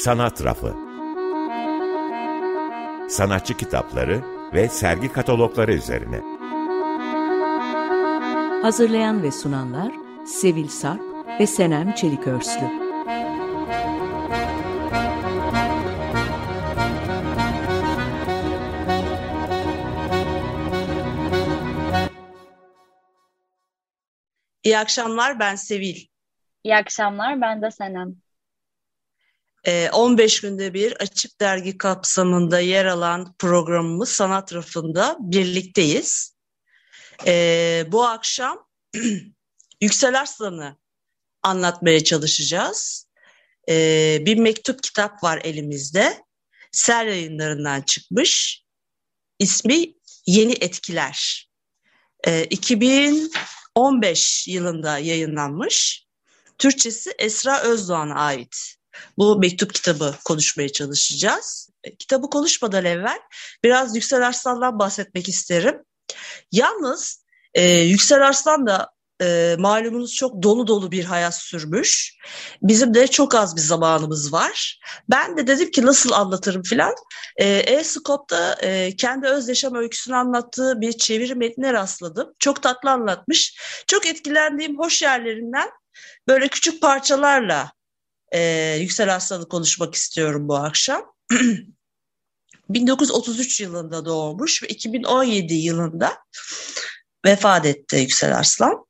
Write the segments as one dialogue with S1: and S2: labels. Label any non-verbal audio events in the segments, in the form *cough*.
S1: Sanat Rafı Sanatçı kitapları ve sergi katalogları üzerine
S2: Hazırlayan ve sunanlar Sevil Sarp ve Senem Çelikörslü
S3: İyi akşamlar, ben Sevil.
S4: İyi akşamlar, ben de Senem.
S3: Ee, 15 günde bir Açık Dergi kapsamında yer alan programımız Sanat Rafı'nda birlikteyiz. Ee, bu akşam *clears throat* Yüksel Arslan'ı anlatmaya çalışacağız. Ee, bir mektup kitap var elimizde. Ser yayınlarından çıkmış. İsmi Yeni Etkiler. Ee, 2000 15 yılında yayınlanmış. Türkçesi Esra Özdoğan'a ait. Bu mektup kitabı konuşmaya çalışacağız. E, kitabı konuşmadan evvel biraz Yüksel Arslan'dan bahsetmek isterim. Yalnız e, Yüksel Arslan da e, malumunuz çok dolu dolu bir hayat sürmüş. Bizim de çok az bir zamanımız var. Ben de dedim ki nasıl anlatırım filan. E, E-Scope'da e, kendi öz yaşam öyküsünü anlattığı bir çeviri metnine rastladım. Çok tatlı anlatmış. Çok etkilendiğim hoş yerlerinden böyle küçük parçalarla e, Yüksel Aslan'ı konuşmak istiyorum bu akşam. *clears throat* 1933 yılında doğmuş ve 2017 yılında vefat etti Yüksel Arslan.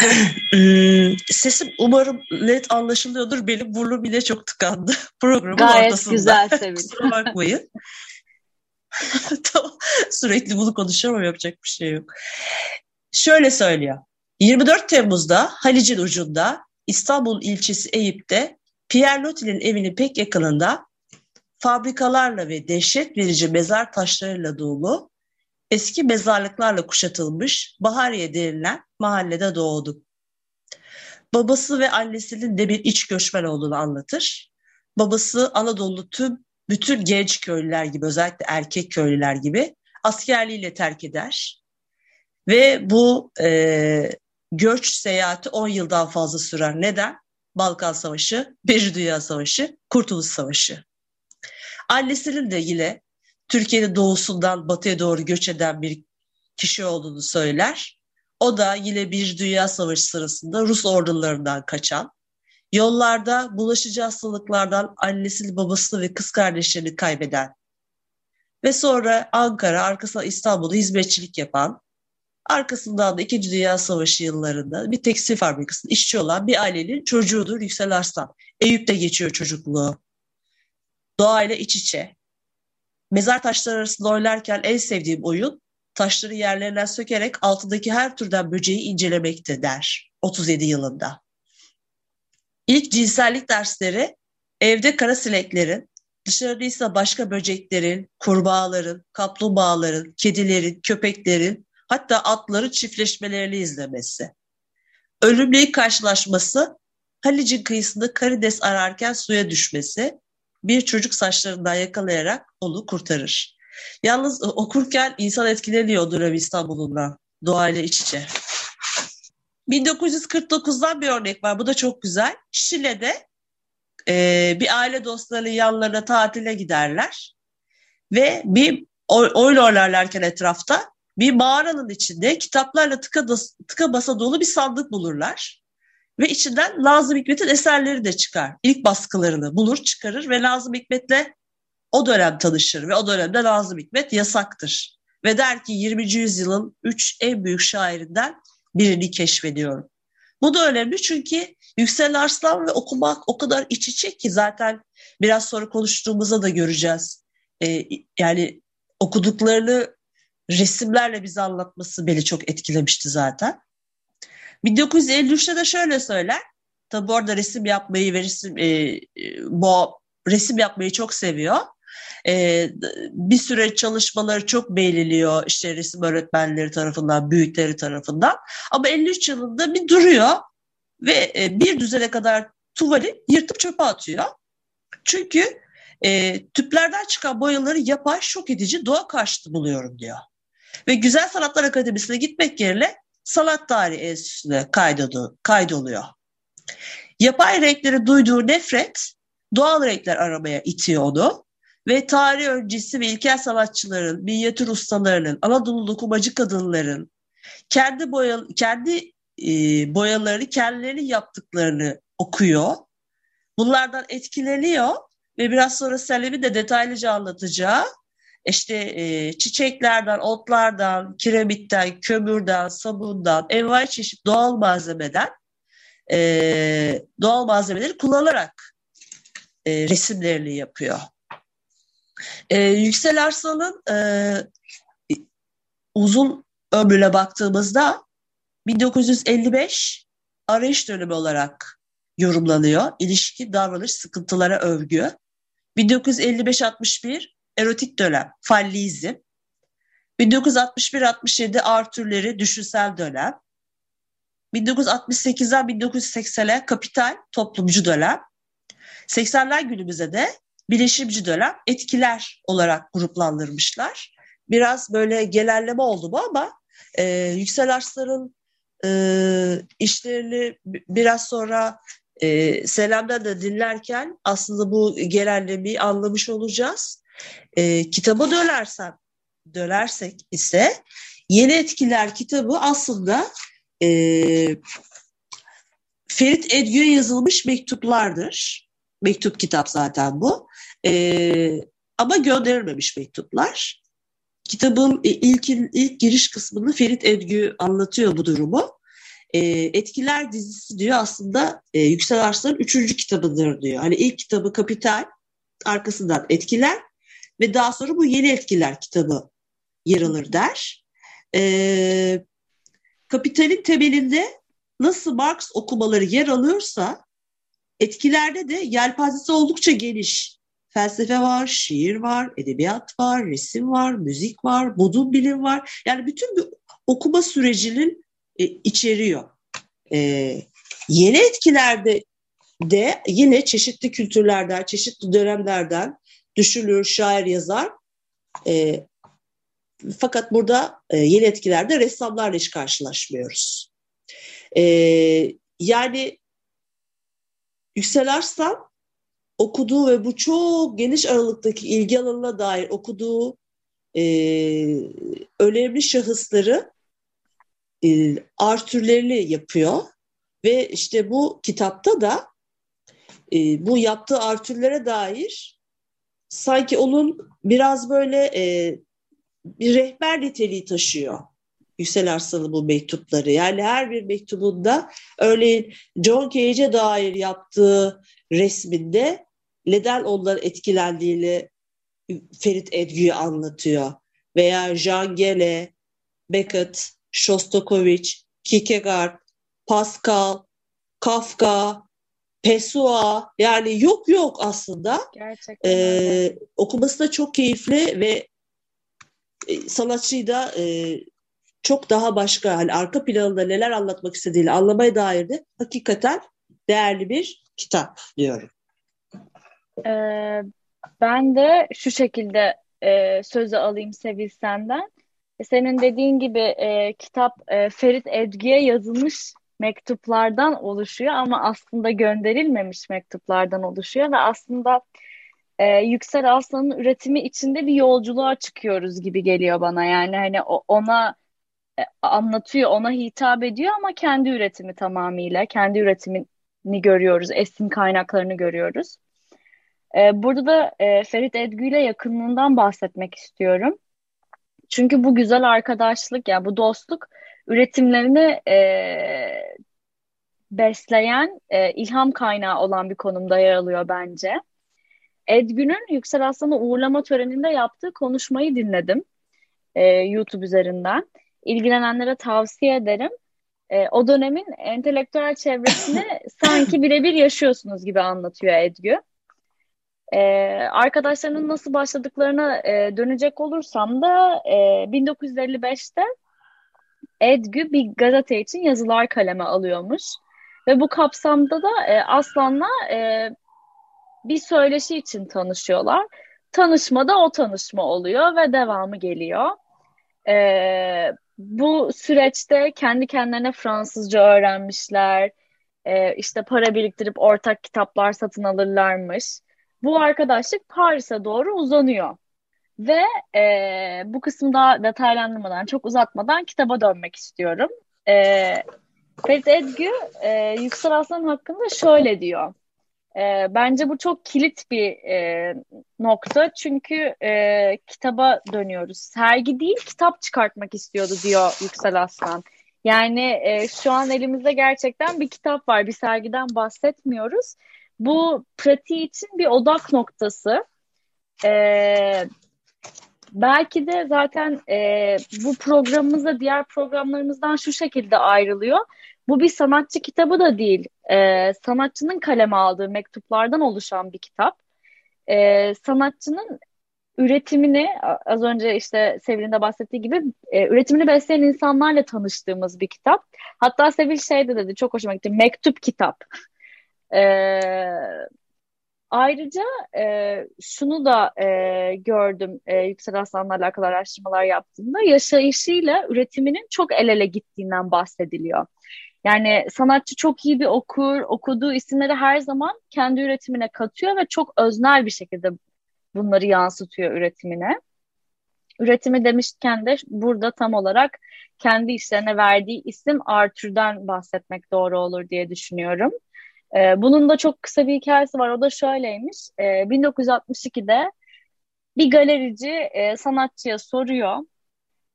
S3: *clears throat* Sesim umarım net anlaşılıyordur. Benim burnum bile çok tıkandı *laughs* programın
S4: Gayet
S3: ortasında.
S4: güzel *laughs* Sevil.
S3: Kusura bakmayın. *laughs* Sürekli bunu konuşamam yapacak bir şey yok. Şöyle söylüyor. 24 Temmuz'da Halic'in ucunda İstanbul ilçesi Eyüp'te Pierre Loti'nin evinin pek yakınında fabrikalarla ve dehşet verici mezar taşlarıyla dolu eski mezarlıklarla kuşatılmış Bahariye denilen mahallede doğdu. Babası ve annesinin de bir iç göçmen olduğunu anlatır. Babası Anadolu tüm bütün genç köylüler gibi özellikle erkek köylüler gibi askerliğiyle terk eder. Ve bu e, göç seyahati 10 yıldan fazla sürer. Neden? Balkan Savaşı, Birinci Dünya Savaşı, Kurtuluş Savaşı. Annesinin de yine Türkiye'nin doğusundan batıya doğru göç eden bir kişi olduğunu söyler. O da yine bir dünya savaşı sırasında Rus ordularından kaçan, yollarda bulaşıcı hastalıklardan annesini, babasını ve kız kardeşlerini kaybeden ve sonra Ankara, arkasından İstanbul'da hizmetçilik yapan, arkasından da İkinci Dünya Savaşı yıllarında bir tekstil fabrikasında işçi olan bir ailenin çocuğudur Yüksel Arslan. Eyüp'te geçiyor çocukluğu. Doğayla iç içe. Mezar taşları arasında oynarken en sevdiğim oyun taşları yerlerinden sökerek altındaki her türden böceği incelemekte der 37 yılında. İlk cinsellik dersleri evde kara sineklerin, dışarıda ise başka böceklerin, kurbağaların, kaplumbağaların, kedilerin, köpeklerin hatta atların çiftleşmelerini izlemesi. Ölümle karşılaşması Halic'in kıyısında karides ararken suya düşmesi, bir çocuk saçlarından yakalayarak onu kurtarır. Yalnız okurken insan etkileniyor Durabi İstanbul'undan. Doğayla iç içe. 1949'dan bir örnek var. Bu da çok güzel. Şile'de e, bir aile dostlarının yanlarına tatile giderler. Ve bir oyun oynarlarken etrafta bir mağaranın içinde kitaplarla tıka, tıka basa dolu bir sandık bulurlar. Ve içinden Nazım Hikmet'in eserleri de çıkar. İlk baskılarını bulur, çıkarır ve Nazım Hikmet'le o dönem tanışır ve o dönemde Nazım Hikmet yasaktır. Ve der ki 20. yüzyılın üç en büyük şairinden birini keşfediyorum. Bu da önemli çünkü Yüksel Arslan ve okumak o kadar iç içe ki zaten biraz sonra konuştuğumuzda da göreceğiz. Ee, yani okuduklarını resimlerle bize anlatması beni çok etkilemişti zaten. 1953'te de şöyle söyler. Tabi orada resim yapmayı ve resim, e, bu resim yapmayı çok seviyor. E, bir süre çalışmaları çok beğeniliyor işte resim öğretmenleri tarafından, büyükleri tarafından. Ama 53 yılında bir duruyor ve e, bir düzene kadar tuvali yırtıp çöpe atıyor. Çünkü e, tüplerden çıkan boyaları yapay şok edici doğa karşıtı buluyorum diyor. Ve Güzel Sanatlar Akademisi'ne gitmek yerine Sanat Tarihi Enstitüsü'ne kaydoluyor. Yapay renklere duyduğu nefret doğal renkler aramaya itiyor onu. Ve tarih öncesi ve ilkel sanatçıların, minyatür ustalarının, Anadolu dokumacı kadınların kendi boya, kendi e, boyalarını, kendileri yaptıklarını okuyor. Bunlardan etkileniyor ve biraz sonra Selim'in de detaylıca anlatacağı işte e, çiçeklerden, otlardan, kiremitten, kömürden, sabundan, envai çeşit doğal malzemeden e, doğal malzemeleri kullanarak e, resimlerini yapıyor. E, Yüksel Arslan'ın e, uzun ömrüne baktığımızda 1955 arayış dönemi olarak yorumlanıyor. İlişki, davranış, sıkıntılara övgü. 1955-61 erotik dönem, fallizm. 1961-67 Arthur'leri düşünsel dönem. 1968'den 1980'e kapital toplumcu dönem. 80'ler günümüze de bileşimci dönem etkiler olarak gruplandırmışlar. Biraz böyle genelleme oldu bu ama e, Yüksel Arslan'ın e, işlerini biraz sonra e, Selam'dan da dinlerken aslında bu genellemeyi anlamış olacağız. E, kitaba dönersem, dönersek ise Yeni Etkiler kitabı aslında e, Ferit Edgü'ye yazılmış mektuplardır. Mektup kitap zaten bu. E, ama gönderilmemiş mektuplar. Kitabın ilk, ilk giriş kısmını Ferit Edgü anlatıyor bu durumu. E, Etkiler dizisi diyor aslında e, Yüksel Arslan'ın üçüncü kitabıdır diyor. Hani ilk kitabı Kapital, arkasından Etkiler ve daha sonra bu Yeni Etkiler kitabı yer alır der. E, Kapital'in temelinde nasıl Marx okumaları yer alıyorsa etkilerde de yelpazesi oldukça geniş. Felsefe var, şiir var, edebiyat var, resim var, müzik var, budun bilim var. Yani bütün bir okuma sürecinin e, içeriyor. E, yeni etkilerde de yine çeşitli kültürlerden, çeşitli dönemlerden düşünür, şair, yazar. E, fakat burada e, yeni etkilerde ressamlarla hiç karşılaşmıyoruz. E, yani Yüksel Arslan okuduğu ve bu çok geniş aralıktaki ilgi alanına dair okuduğu e, önemli şahısları e, artürlerini yapıyor ve işte bu kitapta da e, bu yaptığı artürlere dair sanki onun biraz böyle e, bir rehber niteliği taşıyor. Yüksel Arslan'ın bu mektupları. Yani her bir mektubunda örneğin John Cage'e dair yaptığı resminde neden onların etkilendiğini Ferit Edgü'yü anlatıyor. Veya Jean Gelle, Beckett, Shostakovich, Kierkegaard, Pascal, Kafka, Pessoa yani yok yok aslında.
S4: Gerçekten.
S3: Ee, okuması da çok keyifli ve e, sanatçıyı da e, çok daha başka hani arka planında neler anlatmak istediğini anlamaya dair de hakikaten değerli bir kitap diyorum.
S4: Ee, ben de şu şekilde e, sözü alayım Sevil senden. Senin dediğin gibi e, kitap e, Ferit Edgü'ye yazılmış mektuplardan oluşuyor ama aslında gönderilmemiş mektuplardan oluşuyor ve aslında e, Yüksel Aslan'ın üretimi içinde bir yolculuğa çıkıyoruz gibi geliyor bana. Yani hani ona e, anlatıyor, ona hitap ediyor ama kendi üretimi tamamıyla, kendi üretimini görüyoruz, esin kaynaklarını görüyoruz. E, burada da e, Ferit Edgü ile yakınlığından bahsetmek istiyorum. Çünkü bu güzel arkadaşlık, yani bu dostluk üretimlerini e, besleyen, e, ilham kaynağı olan bir konumda yer alıyor bence. Edgün'ün Yüksel Aslan'ı uğurlama töreninde yaptığı konuşmayı dinledim e, YouTube üzerinden. İlgilenenlere tavsiye ederim. E, o dönemin entelektüel çevresini *laughs* sanki birebir yaşıyorsunuz gibi anlatıyor Edgü. E, arkadaşlarının nasıl başladıklarına e, dönecek olursam da e, 1955'te Edgü bir gazete için yazılar kaleme alıyormuş. Ve bu kapsamda da e, Aslan'la e, bir söyleşi için tanışıyorlar. Tanışmada o tanışma oluyor ve devamı geliyor. E, bu süreçte kendi kendilerine Fransızca öğrenmişler. E, işte para biriktirip ortak kitaplar satın alırlarmış. Bu arkadaşlık Paris'e doğru uzanıyor. Ve e, bu kısmı daha detaylandırmadan, çok uzatmadan kitaba dönmek istiyorum. E, Ferit Edgü e, Yüksel Aslan hakkında şöyle diyor. E, bence bu çok kilit bir e, nokta çünkü e, kitaba dönüyoruz. Sergi değil kitap çıkartmak istiyordu diyor Yüksel Aslan. Yani e, şu an elimizde gerçekten bir kitap var. Bir sergiden bahsetmiyoruz. Bu pratiği için bir odak noktası. E, belki de zaten e, bu programımızda diğer programlarımızdan şu şekilde ayrılıyor. Bu bir sanatçı kitabı da değil. E, sanatçının kaleme aldığı mektuplardan oluşan bir kitap. E, sanatçının üretimini az önce işte Sevil'in de bahsettiği gibi e, üretimini besleyen insanlarla tanıştığımız bir kitap. Hatta Sevil şey de dedi çok hoşuma gitti mektup kitap. E, ayrıca e, şunu da e, gördüm e, Yüksel Aslan'la alakalı araştırmalar yaptığımda yaşayışıyla üretiminin çok el ele gittiğinden bahsediliyor. Yani sanatçı çok iyi bir okur, okuduğu isimleri her zaman kendi üretimine katıyor ve çok öznel bir şekilde bunları yansıtıyor üretimine. Üretimi demişken de burada tam olarak kendi işlerine verdiği isim Arthur'dan bahsetmek doğru olur diye düşünüyorum. Ee, bunun da çok kısa bir hikayesi var. O da şöyleymiş. Ee, 1962'de bir galerici e, sanatçıya soruyor.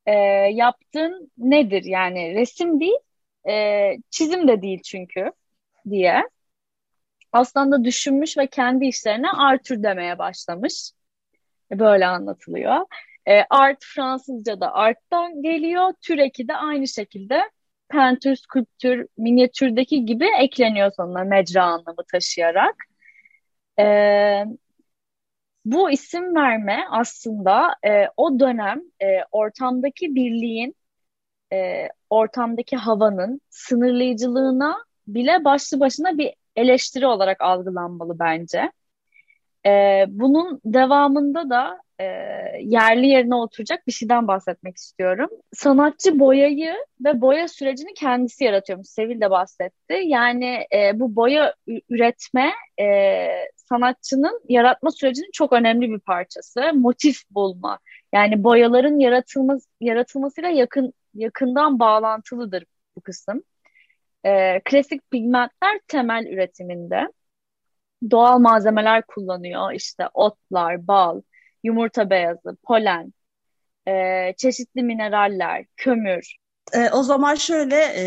S4: E, yaptığın nedir? Yani resim değil, e, çizim de değil çünkü diye. Aslında düşünmüş ve kendi işlerine Arthur demeye başlamış. Böyle anlatılıyor. E, art Fransızca'da art'tan geliyor. Türeki de aynı şekilde pentür, skulptür, minyatürdeki gibi ekleniyor sonuna mecra anlamı taşıyarak. E, bu isim verme aslında e, o dönem e, ortamdaki birliğin, e, ortamdaki havanın sınırlayıcılığına bile başlı başına bir eleştiri olarak algılanmalı bence. E, bunun devamında da e, yerli yerine oturacak bir şeyden bahsetmek istiyorum. Sanatçı boyayı ve boya sürecini kendisi yaratıyormuş. Sevil de bahsetti. Yani e, bu boya üretme e, sanatçının yaratma sürecinin çok önemli bir parçası. Motif bulma. Yani boyaların yaratılması, yaratılmasıyla yakın yakından bağlantılıdır bu kısım. E, klasik pigmentler temel üretiminde doğal malzemeler kullanıyor. İşte otlar, bal, yumurta beyazı, polen, e, çeşitli mineraller, kömür.
S3: E, o zaman şöyle e,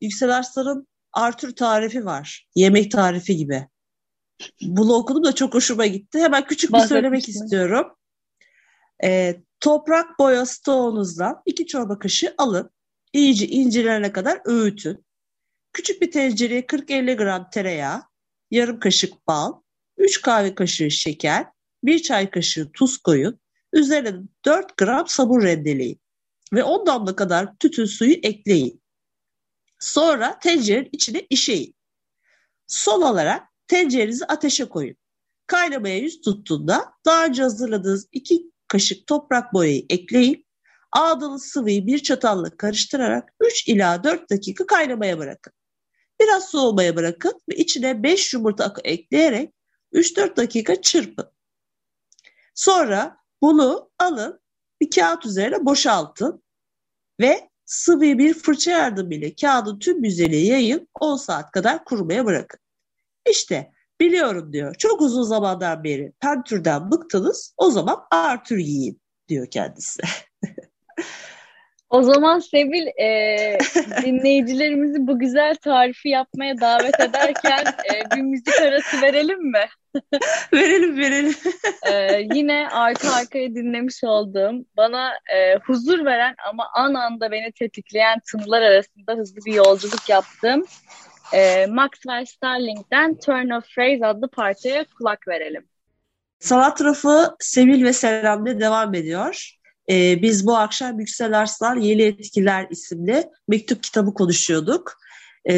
S3: Yüksel Arslan'ın Arthur tarifi var. Yemek tarifi gibi. Bunu okudum da çok hoşuma gitti. Hemen küçük bir söylemek istiyorum. E, toprak boya stoğunuzdan iki çorba kaşığı alın. İyice incelerine kadar öğütün. Küçük bir tencereye 40-50 gram tereyağı, yarım kaşık bal, 3 kahve kaşığı şeker, 1 çay kaşığı tuz koyun. Üzerine 4 gram sabun rendeleyin ve 10 damla kadar tütün suyu ekleyin. Sonra tencerenin içine işeyin. Son olarak tencerenizi ateşe koyun. Kaynamaya yüz tuttuğunda daha önce hazırladığınız 2 kaşık toprak boyayı ekleyin. Ağdalı sıvıyı bir çatalla karıştırarak 3 ila 4 dakika kaynamaya bırakın. Biraz soğumaya bırakın ve içine 5 yumurta ekleyerek 3-4 dakika çırpın. Sonra bunu alın bir kağıt üzerine boşaltın ve sıvı bir fırça yardımıyla kağıdın tüm yüzeyine yayın 10 saat kadar kurumaya bırakın. İşte biliyorum diyor çok uzun zamandan beri pentürden bıktınız o zaman Arthur yiyin diyor kendisi. *laughs*
S4: O zaman Sevil e, *laughs* dinleyicilerimizi bu güzel tarifi yapmaya davet ederken e, bir müzik arası verelim mi? *laughs*
S3: verelim verelim.
S4: e, yine arka arkaya dinlemiş olduğum bana e, huzur veren ama an anda beni tetikleyen tınılar arasında hızlı bir yolculuk yaptım. E, Maxwell Starling'den Turn of Phrase adlı parçaya kulak verelim.
S3: Sanat tarafı Sevil ve Selam'la devam ediyor. Ee, biz bu akşam Yüksel Arslan Yeni Etkiler isimli mektup kitabı konuşuyorduk. Ee,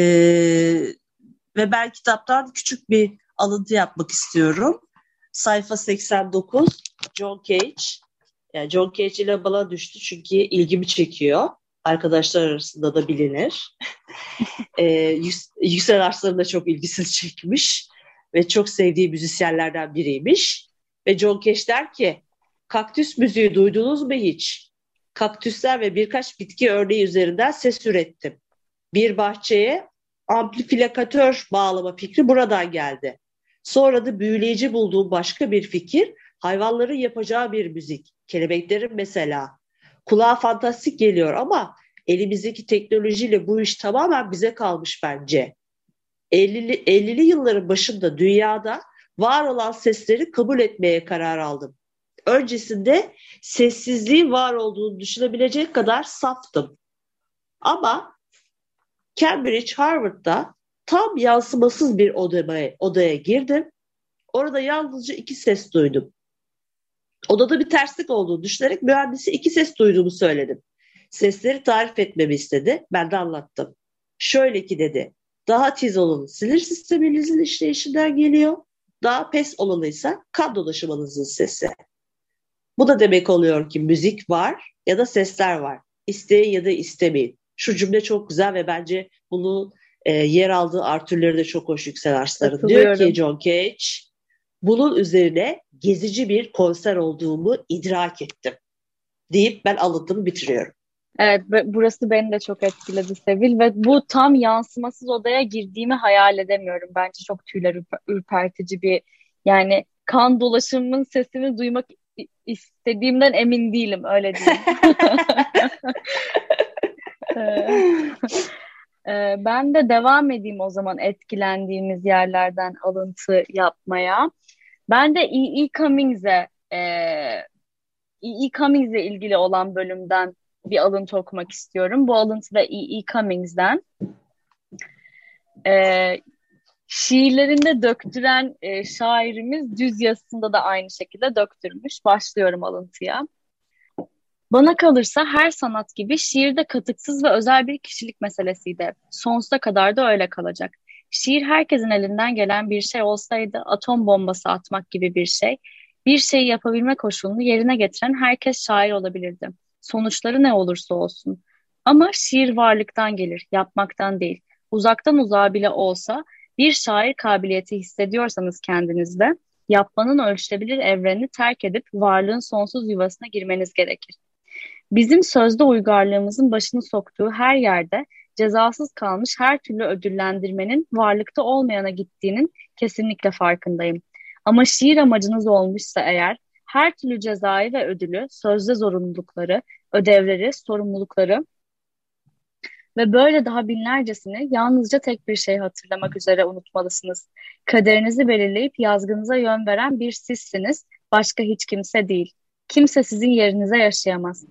S3: ve ben kitaptan küçük bir alıntı yapmak istiyorum. Sayfa 89 John Cage. Yani John Cage ile bana düştü çünkü ilgimi çekiyor. Arkadaşlar arasında da bilinir. *laughs* e, Yüksel Arslan'ın da çok ilgisini çekmiş ve çok sevdiği müzisyenlerden biriymiş. Ve John Cash der ki, kaktüs müziği duydunuz mu hiç? Kaktüsler ve birkaç bitki örneği üzerinden ses ürettim. Bir bahçeye amplifikatör bağlama fikri buradan geldi. Sonra da büyüleyici bulduğum başka bir fikir hayvanların yapacağı bir müzik. Kelebeklerin mesela. Kulağa fantastik geliyor ama elimizdeki teknolojiyle bu iş tamamen bize kalmış bence. 50'li, 50'li yılların başında dünyada var olan sesleri kabul etmeye karar aldım. Öncesinde sessizliğin var olduğunu düşünebilecek kadar saftım. Ama Cambridge, Harvard'da tam yansımasız bir odaya, odaya girdim. Orada yalnızca iki ses duydum. Odada bir terslik olduğunu düşünerek mühendisi iki ses duyduğumu söyledim. Sesleri tarif etmemi istedi. Ben de anlattım. Şöyle ki dedi. Daha tiz olanı sinir sisteminizin işleyişinden geliyor. Daha pes olanı ise kan dolaşımınızın sesi. Bu da demek oluyor ki müzik var ya da sesler var. İsteyin ya da istemeyin. Şu cümle çok güzel ve bence bunu e, yer aldığı artürleri de çok hoş Yüksel Arslan'ın. Diyor ki John Cage, bunun üzerine gezici bir konser olduğumu idrak ettim deyip ben alıntımı bitiriyorum.
S4: Evet, burası beni de çok etkiledi Sevil ve bu tam yansımasız odaya girdiğimi hayal edemiyorum. Bence çok tüyler ürpertici bir yani kan dolaşımının sesini duymak istediğimden emin değilim öyle diyeyim. *laughs* *laughs* Ee, ben de devam edeyim o zaman etkilendiğimiz yerlerden alıntı yapmaya. Ben de E.E. Cummings'e E.E. Cummings'e ilgili olan bölümden bir alıntı okumak istiyorum. Bu alıntı da E.E. Cummings'den. Ee, şiirlerinde döktüren e, şairimiz düz yazısında da aynı şekilde döktürmüş. Başlıyorum alıntıya. Bana kalırsa her sanat gibi şiir de katıksız ve özel bir kişilik meselesiydi. Sonsuza kadar da öyle kalacak. Şiir herkesin elinden gelen bir şey olsaydı atom bombası atmak gibi bir şey, bir şeyi yapabilme koşulunu yerine getiren herkes şair olabilirdi. Sonuçları ne olursa olsun. Ama şiir varlıktan gelir, yapmaktan değil. Uzaktan uzağa bile olsa bir şair kabiliyeti hissediyorsanız kendinizde, yapmanın ölçülebilir evrenini terk edip varlığın sonsuz yuvasına girmeniz gerekir. Bizim sözde uygarlığımızın başını soktuğu her yerde cezasız kalmış her türlü ödüllendirmenin varlıkta olmayana gittiğinin kesinlikle farkındayım. Ama şiir amacınız olmuşsa eğer her türlü cezayı ve ödülü, sözde zorunlulukları, ödevleri, sorumlulukları ve böyle daha binlercesini yalnızca tek bir şey hatırlamak üzere unutmalısınız. Kaderinizi belirleyip yazgınıza yön veren bir sizsiniz, başka hiç kimse değil. Kimse sizin yerinize yaşayamaz.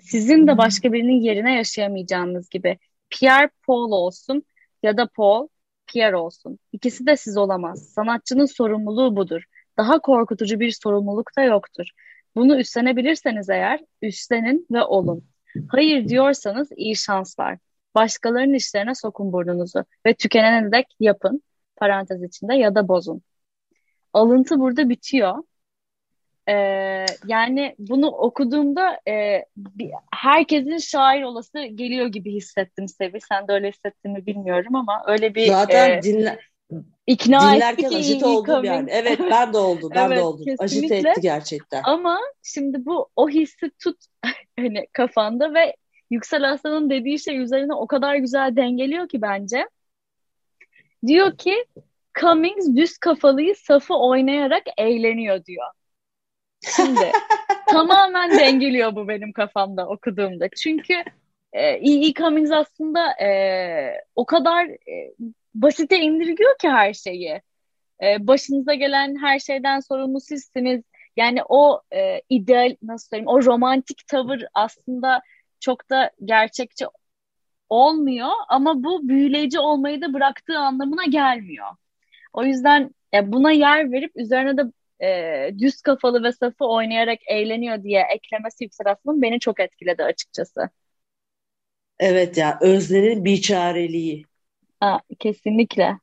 S4: Sizin de başka birinin yerine yaşayamayacağınız gibi. Pierre Paul olsun ya da Paul Pierre olsun. İkisi de siz olamaz. Sanatçının sorumluluğu budur. Daha korkutucu bir sorumluluk da yoktur. Bunu üstlenebilirseniz eğer üstlenin ve olun. Hayır diyorsanız iyi şanslar. Başkalarının işlerine sokun burnunuzu ve tükenene dek yapın parantez içinde ya da bozun. Alıntı burada bitiyor. Ee, yani bunu okuduğumda e, bir, herkesin şair olası geliyor gibi hissettim Sevi. Sen de öyle hissettin mi bilmiyorum ama öyle bir
S3: Zaten e, dinle,
S4: ikna
S3: dinlerken etti ajite oldum yani. Evet ben de oldum. Ben evet, de oldum. Kesinlikle. Ajite etti gerçekten.
S4: Ama şimdi bu o hissi tut *laughs* hani kafanda ve Yüksel Aslan'ın dediği şey üzerine o kadar güzel dengeliyor ki bence. Diyor ki Cummings düz kafalıyı safı oynayarak eğleniyor diyor. Şimdi *laughs* tamamen dengeliyor bu benim kafamda okuduğumda. Çünkü e, E.E. Cummings aslında e, o kadar e, basite indirgiyor ki her şeyi. E, başınıza gelen her şeyden sorumlu sizsiniz. Yani o e, ideal nasıl söyleyeyim o romantik tavır aslında çok da gerçekçi olmuyor ama bu büyüleyici olmayı da bıraktığı anlamına gelmiyor. O yüzden e, buna yer verip üzerine de e, düz kafalı ve safı oynayarak eğleniyor diye eklemesi Yüksel Aslı'nın beni çok etkiledi açıkçası.
S3: Evet ya özlerin biçareliği.
S4: Ha, kesinlikle.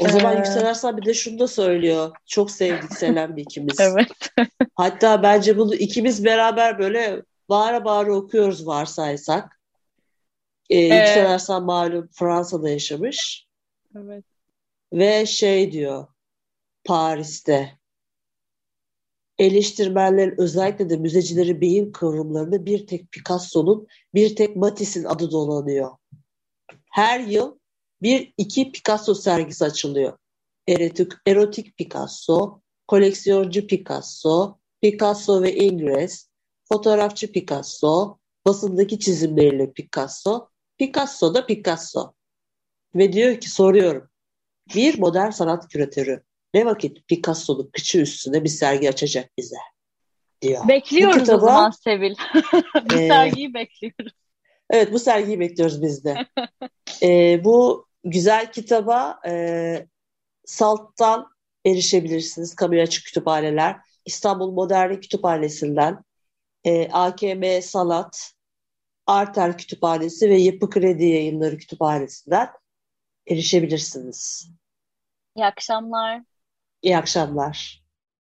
S3: O zaman ee... Yüksel Arslan bir de şunu da söylüyor. Çok sevdik Selam bir ikimiz. *laughs*
S4: evet. *laughs*
S3: Hatta bence bunu ikimiz beraber böyle bağıra bağıra okuyoruz varsaysak. Ee, Yüksel Arslan malum Fransa'da yaşamış.
S4: Evet.
S3: Ve şey diyor Paris'te eleştirmenlerin özellikle de müzecilerin beyin kıvrımlarında bir tek Picasso'nun bir tek Matisse'in adı dolanıyor. Her yıl bir iki Picasso sergisi açılıyor. Erotik, erotik Picasso, koleksiyoncu Picasso, Picasso ve Ingres, fotoğrafçı Picasso, basındaki çizimleriyle Picasso, Picasso da Picasso. Ve diyor ki soruyorum. Bir modern sanat küratörü ne vakit Picasso'nun kıçı üstüne bir sergi açacak bize diyor.
S4: Bekliyoruz
S3: kitaba,
S4: o zaman Sevil. *laughs* bu
S3: e,
S4: sergiyi bekliyoruz.
S3: Evet bu sergiyi bekliyoruz biz de. *laughs* e, bu güzel kitaba e, Salt'tan erişebilirsiniz. Kamuya açık kütüphaneler. İstanbul Modern Kütüphanesi'nden e, AKM Sanat, Arter Kütüphanesi ve Yapı Kredi Yayınları Kütüphanesi'nden erişebilirsiniz.
S4: İyi akşamlar.
S3: İyi akşamlar.